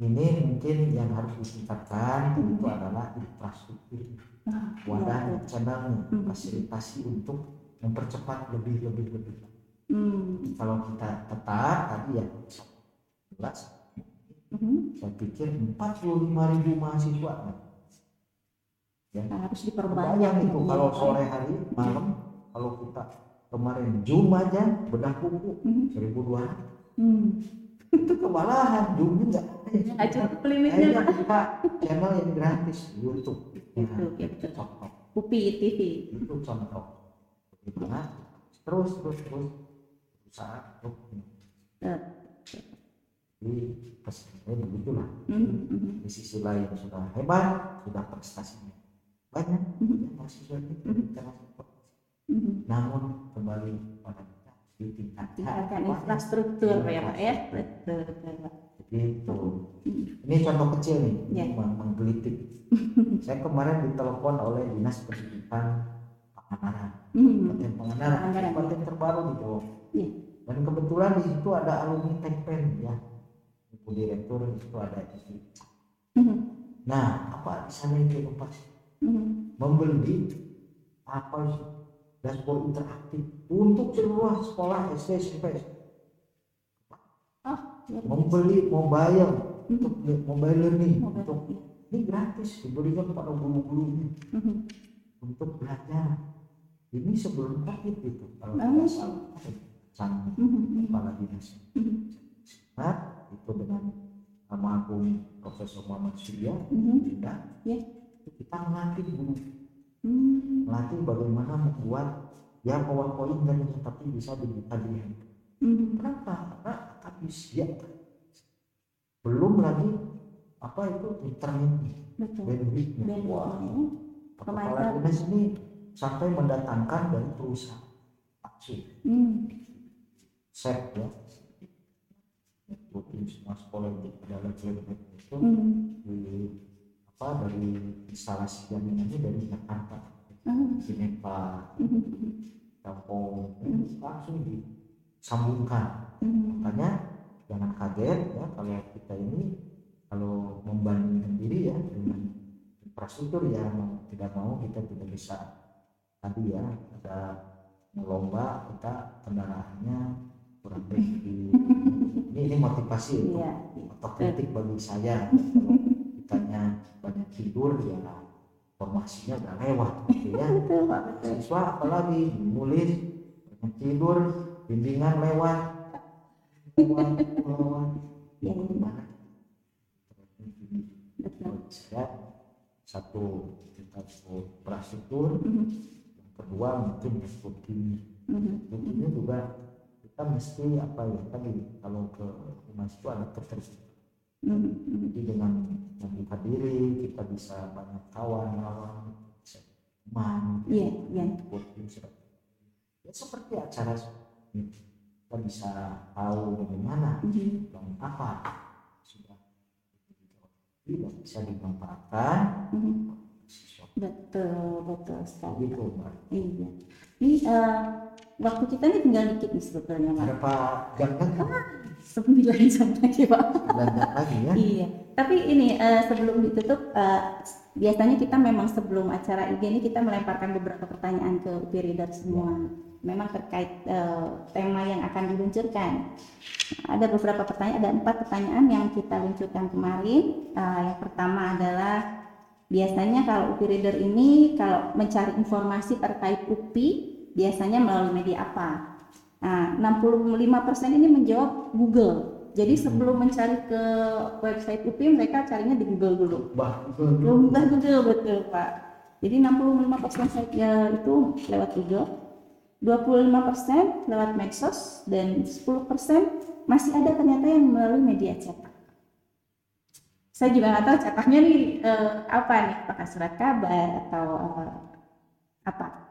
ini mungkin yang harus ditingkatkan Mhm. itu adalah infrastruktur Ah, wadah iya, channel Mhm. fasilitasi untuk mempercepat lebih lebih lebih. Hmm. Kalau kita tetap tadi ya 11 Mhm. saya pikir 45 ribu mahasiswa ya Harus diperbanyak itu ini, kalau sore hari malam kalau kita kemarin Zoom aja bedah buku Mhm. 1200 Hmm. itu kewalahan Zoom nggak ya. Nggak cukup limitnya Pak. kita channel yang gratis YouTube ya, Gitu, gitu. itu contoh UPI TV. itu contoh bagaimana terus terus terus untuk Eh. jadi pesannya begitulah Mhm. Mhm. di sisi lain sudah hebat sudah prestasinya banyak ya, mahasiswa pro- Mhm. namun kembali pada kita ditingkatkan infrastruktur ya Iya, Pak ya betul betul Pak Gitu. Hmm. Ini contoh kecil nih, Ya. ini meng- menggelitik. [laughs] Saya kemarin ditelepon oleh Dinas Pendidikan Pangandaran. Hmm. Kabupaten Pangandaran, kabupaten terbaru di Jawa. Iya. Dan kebetulan di situ ada alumni Tekpen ya. Ibu direktur di situ ada di situ. Hmm. Nah, apa di sana itu inovasi? Hmm. Membeli apa sih, dashboard interaktif untuk seluruh sekolah SD SMP. Oh, luar biasa. Membeli mobile untuk mobile learning Mobile, untuk iya. ini gratis diberikan kepada guru-gurunya Hmm. untuk belajar. Ini sebelum COVID itu kalau Ah. Sang Hmm. kepala dinas. Nah, itu dengan Agung Profesor Muhammad Surya Hmm. Bunda, Ya. itu kita melatih guru, Hmm. melatih bagaimana membuat ya powerpoint dan tapi bisa dibuka di handphone. Hmm. Kenapa? Karena tapi siap. Belum lagi apa itu internetnya, bandwidthnya. Wah, kepala dinas ini sampai mendatangkan dari perusahaan vaksin Hmm. Set ya ikutin semua sekolah adalah klinik itu Hmm. di apa dari instalasi jaringannya dari Jakarta Hmm. sini Pak Hmm. Kampung Hmm. langsung disambungkan Hmm. makanya jangan kaget ya kalau kita ini kalau membandingkan diri ya dengan infrastruktur ya tidak mau kita tidak bisa tadi ya ada lomba kita kendaraannya kurang di [laughs] ini ini motivasi untuk Iya. otokritik bagi saya. Kalau kitanya banyak tidur ya formasinya udah lewat gitu ya. [laughs] Siswa apalagi nulis banyak tidur bimbingan lewat. Lewat lewat. Ya, gimana? Saya satu kita infrastruktur. Hmm. yang kedua mungkin disebut kimia. Hmm. ini juga kita mesti apa ya tadi kalau ke rumah itu ada keterbukaan Hmm. Hmm. jadi dengan membuka diri kita bisa banyak kawan bisa teman Iya, iya. networking, seperti- ya seperti acara kita bisa tahu bagaimana Hmm. dan apa sudah tidak bisa dimanfaatkan Hmm. siswa Betul, betul sekali. mbak Iya. Ini eh, waktu kita ini tinggal dikit nih sebetulnya, Pak. berapa jam kan Sembilan [laughs] jam lagi, Pak. banyak lagi ya Iya. Tapi ini eh, sebelum ditutup, eh, biasanya kita memang sebelum acara IG ini kita melemparkan beberapa pertanyaan ke UP Reader semua. Memang terkait eh, tema yang akan diluncurkan. Ada beberapa pertanyaan, ada empat pertanyaan yang kita luncurkan kemarin. Eh, yang pertama adalah biasanya kalau UP Reader ini kalau mencari informasi terkait UPI biasanya melalui media apa? Nah, 65% ini menjawab Google. Jadi sebelum mencari ke website UPI mereka carinya di Google dulu. bah Lomba Google betul Pak. Jadi 65% saya itu lewat Google, 25% lewat medsos dan 10% masih ada ternyata yang melalui media cetak. Saya juga nggak tahu cetaknya nih eh, apa nih, apakah surat kabar atau eh, apa.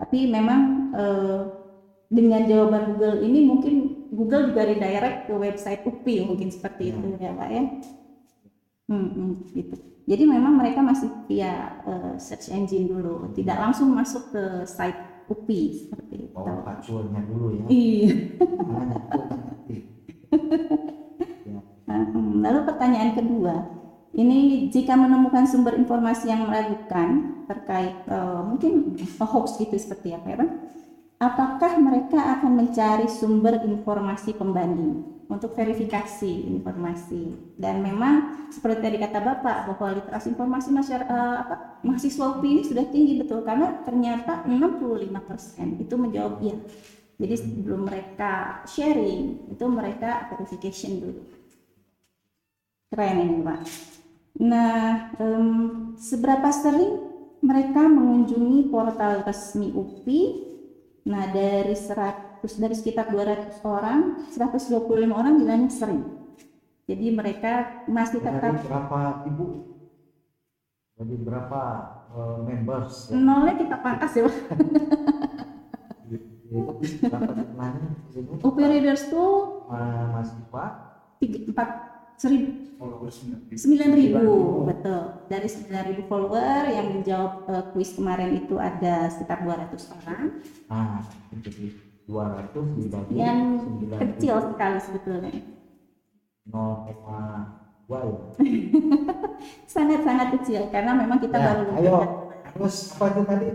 Tapi memang eh, dengan jawaban Google ini mungkin Google juga redirect ke website UPI mungkin seperti itu ya Pak ya. Hmm, hmm, gitu. Jadi memang mereka masih via eh, search engine dulu, tidak langsung masuk ke site UPI seperti itu. mau paculnya dulu ya Iya. Ya [laughs] Hmm, Lalu pertanyaan kedua, ini jika menemukan sumber informasi yang meragukan terkait eh, mungkin hoax gitu seperti apa ya Bang? Apakah mereka akan mencari sumber informasi pembanding untuk verifikasi informasi? Dan memang seperti tadi kata Bapak bahwa literasi informasi masyarakat apa, mahasiswa UPI ini sudah tinggi betul karena ternyata 65% itu menjawab iya. Jadi sebelum mereka sharing itu mereka verification dulu. Keren ini Pak. Nah, em, seberapa sering mereka mengunjungi portal resmi UPI? Nah, dari 100 dari sekitar 200 orang, 125 orang bilangnya sering. Jadi mereka masih dari tetap berapa ibu dari berapa eh, members ya? nolnya kita pangkas ya UPI Readers tuh Ma- mahasiswa tiga, empat, seribu sembilan ribu betul dari sembilan ribu follower yang menjawab eh, kuis kemarin itu ada sekitar 200 orang Nah, jadi 200 dibagi yang 9 kecil sekali sebetulnya 0,2 ya. [laughs] sangat-sangat kecil karena memang kita Ya, baru ayo. Terus apa itu tadi?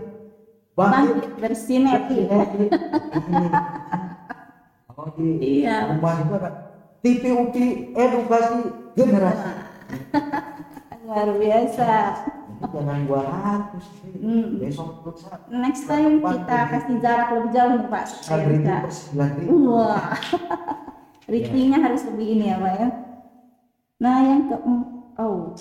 Bangkit. bangkit bersinergi. [laughs] Oh, di iya rumah itu ada TV UPI edukasi generasi. [laughs] luar biasa. Jangan 200 nih. Hmm. Besok next time kita kasih jarak lebih jauh nih Pak. Supaya 9 ribu bisa per 9 ribu. wah. [laughs] Ratingnya harus lebih ini ya Pak ya. Nah yang ke oh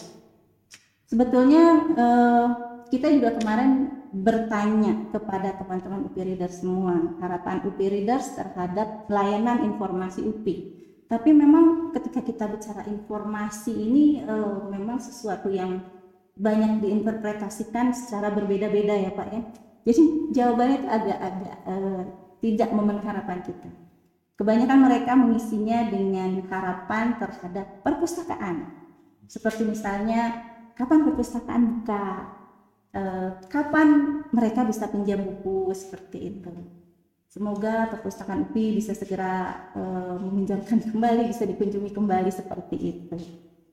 sebetulnya eh, kita juga kemarin bertanya kepada teman-teman UPI Readers semua. Harapan UPI Readers terhadap layanan informasi UPI tapi memang ketika kita bicara informasi ini eh, memang sesuatu yang banyak diinterpretasikan secara berbeda-beda ya Pak ya. Jadi jawabannya itu agak-agak eh, tidak memenuhi harapan kita. Kebanyakan mereka mengisinya dengan harapan terhadap perpustakaan. Seperti misalnya kapan perpustakaan buka? Eh, kapan mereka bisa pinjam buku? Seperti itu. Semoga perpustakaan UPI bisa segera eh, meminjamkan [laughs] kembali, bisa dikunjungi kembali seperti itu.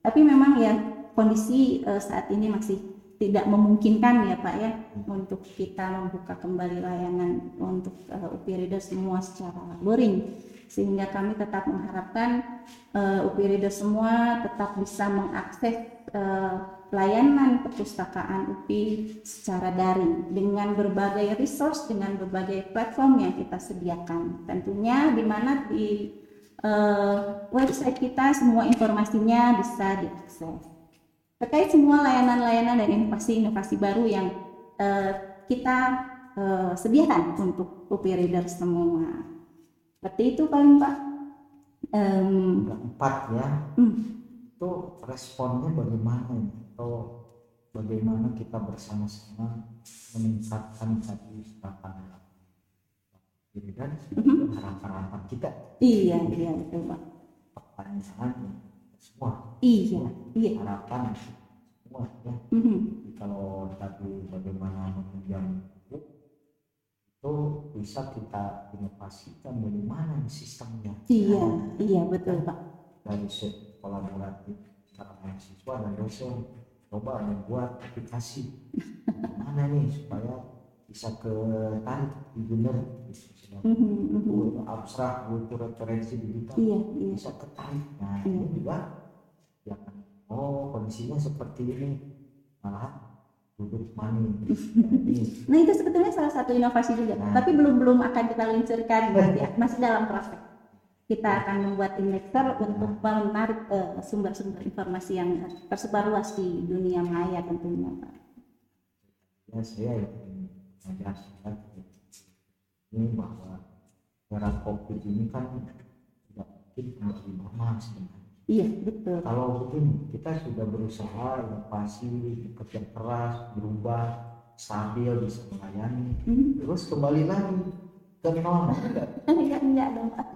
Tapi memang ya kondisi eh, saat ini masih tidak memungkinkan ya Pak ya untuk kita membuka kembali layanan untuk eh, UPI Reader semua secara luring sehingga kami tetap mengharapkan eh, UPI semua tetap bisa mengakses eh, layanan perpustakaan UPI secara daring dengan berbagai resource dengan berbagai platform yang kita sediakan. Tentunya di mana di eh, website kita semua informasinya bisa diakses. Terkait semua layanan-layanan dan inovasi-inovasi baru yang eh, kita eh, sediakan untuk UPI Reader semua seperti itu paling Pak Udah empat ya. hmm, Itu responnya bagaimana? Atau bagaimana kita bersama-sama meningkatkan tadi harapan diri dan Mhm. harapan-harapan kita iya iya betul Pak pertanyaan ya, semua iya iya harapan semua ya Mhm. Jadi kalau tadi bagaimana buku itu bisa kita inovasikan bagaimana sistemnya. Iya Nah, iya betul Pak. Dari set kolaboratif antara mahasiswa dan dosen coba membuat aplikasi. Mana nih supaya bisa ke tarik di bener Mhm, mhm. buku abstrak buku referensi digital. Iya iya. Bisa ketarik. Nah Iya. ini juga ya oh kondisinya seperti ini. Malah Ini [laughs] Nah itu sebetulnya salah satu inovasi juga, Nah. tapi belum belum akan kita luncurkan nanti masih dalam proses. Kita akan membuat indexer untuk menarik eh, sumber-sumber informasi yang tersebar luas di dunia maya tentunya Pak. ya saya ingin menjelaskan ini bahwa era covid ini kan tidak mungkin kembali normal sebenarnya Iya betul. kalau begini kita sudah berusaha inovasi bekerja keras berubah stabil bisa melayani Hmm. terus kembali lagi ke normal [laughs] enggak Iya enggak dong Pak.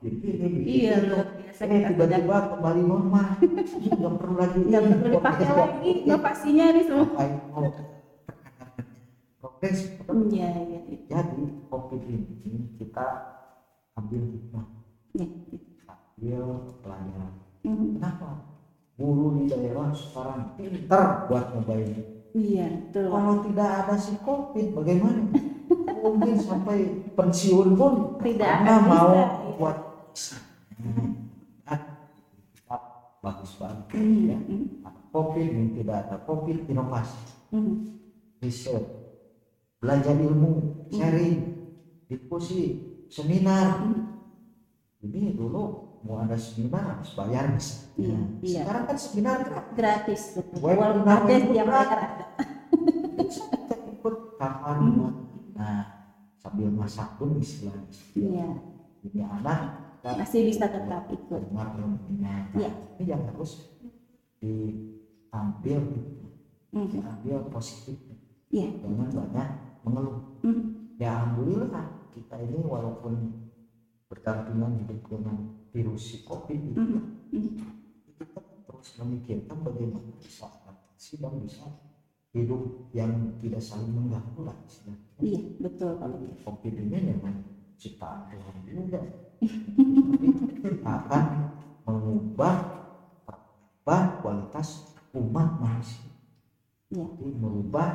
jadi ini Iya biasa eh sudah tiba-tiba kembali normal nggak perlu lagi nggak perlu dipakai lagi inovasinya ini semua. Progres Iya iya iya. jadi covid ini kita ambil hikmah Iya. Ambil pelajaran Mhm. kenapa? Guru di daerah sekarang pintar buat nyobain. Iya betul. Kalau tidak ada si covid bagaimana? [laughs] Mungkin sampai pensiun pun Tidak karena mau bisa. buat Hmm. Bagus banget ya. Mhm, ada covid ini tidak ada covid inovasi. Riset belajar ilmu sharing diskusi seminar. Ini dulu mau ada seminar harus bayar bisa Iya, iya. sekarang kan seminar gratis Gratis betul. Webinar, webinar. yang bayar bisa kita ikut kapan Hmm. nah sambil masak pun istilahnya Iya. ini anak kita Masih bisa tetap ikut. dengar Nah, Iya. ini yang harus ditampil Mhm. diambil positif Iya. jangan banyak mengeluh Mhm. ya alhamdulillah kita ini walaupun berdampingan hidup dengan virus si covid itu Mhm. Mhm. kita terus memikirkan bagaimana bisa adaptasi dan bisa hidup yang tidak saling mengganggu lah istilahnya. Iya, betul. Kalau covid ini memang ciptaan Tuhan juga [laughs] akan mengubah mengubah kualitas umat manusia Iya. jadi merubah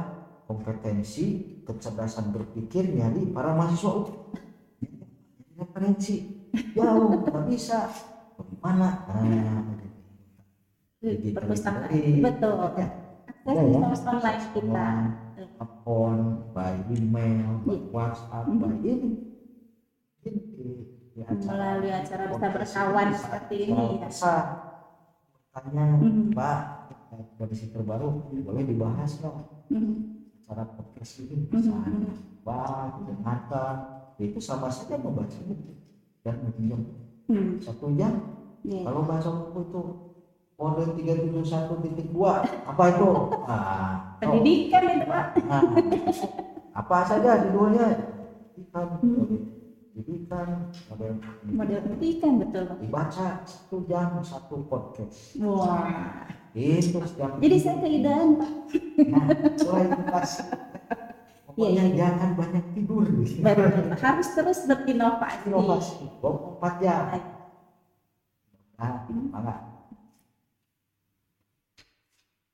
kompetensi kecerdasan berpikir nyari para mahasiswa [laughs] referensi jauh nggak bisa bagaimana nah Di Digital perpustakaan. library. Betul. Ya, Akses ada ya. online kita. telepon by email by Iya. WhatsApp Mhm. by ini ini di Melalui acara bisa berkawan seperti ini ya. tanya Mhm. Pak kondisi terbaru boleh dibahas nggak Mhm. cara podcast ini misalnya. Pak dengarkan itu sama saja membaca buku dan meminjam Hmm. satu jam Iya. kalau bahasa buku itu kode 371.2 apa itu nah, oh. Pendidikan itu Pak. Nah, apa saja judulnya pendidikan Hmm. pendidikan model Model pendidikan betul Pak. dibaca satu jam satu podcast Wah. itu yang Jadi saya keidaan Pak. nah, mulai dikasih Iya, iya. jangan banyak tidur Betul. Harus terus berinovasi. inovasi 24 jam nah semangat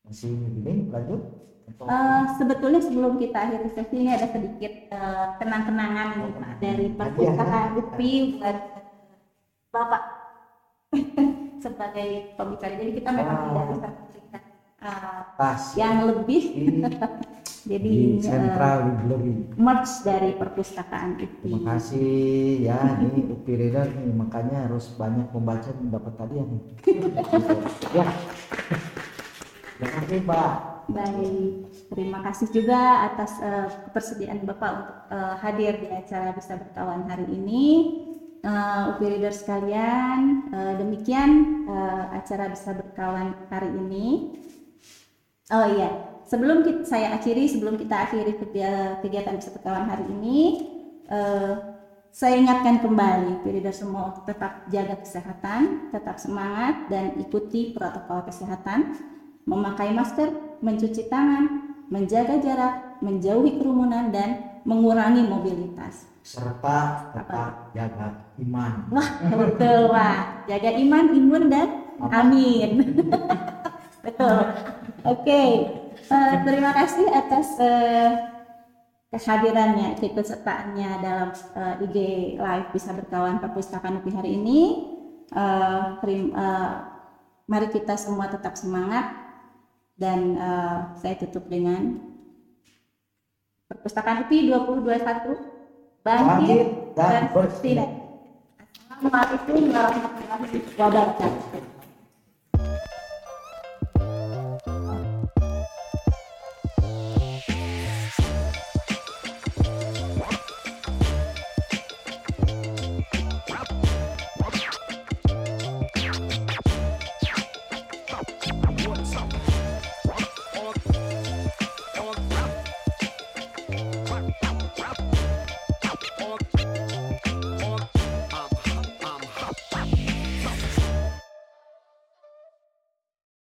masih ini lanjut Atau- Eh, sebetulnya sebelum kita akhiri sesi ini ada sedikit eh, kenang-kenangan Pak, dari perpustakaan UPI buat Bapak [laughs] sebagai pembicara. Jadi kita memang Ah. tidak bisa memberikan tas yang lebih. [laughs] di, Jadi di eh, Central Library merch dari perpustakaan UPI. Terima kasih ya nih UPI Reader nih makanya harus banyak membaca mendapat hadiah nih. [laughs] ya. Terima kasih Pak. Baik, terima kasih juga atas eh, kepersediaan Bapak untuk eh, hadir di acara Bisa Berkawan hari ini. Uh, UPI Reader sekalian, eh, demikian eh, acara Bisa Berkawan hari ini. Oh iya, sebelum kita, saya akhiri, sebelum kita akhiri kegia- kegiatan Berkawan hari ini, eh, saya ingatkan kembali Reader semua untuk tetap jaga kesehatan, tetap semangat, dan ikuti protokol kesehatan memakai masker, mencuci tangan, menjaga jarak, menjauhi kerumunan, dan mengurangi mobilitas. Serta tetap jaga iman. Wah, betul, Wah. Jaga iman, imun, dan amin. [laughs] betul. Oke, Eh, terima kasih atas eh, kehadirannya, keikutsertaannya dalam eh, IG Live Bisa Berkawan Perpustakaan UPI hari ini. Eh, terim- eh, mari kita semua tetap semangat dan eh, saya tutup dengan Perpustakaan UPI 2021 bangkit dan bersinar. Assalamualaikum warahmatullahi wabarakatuh.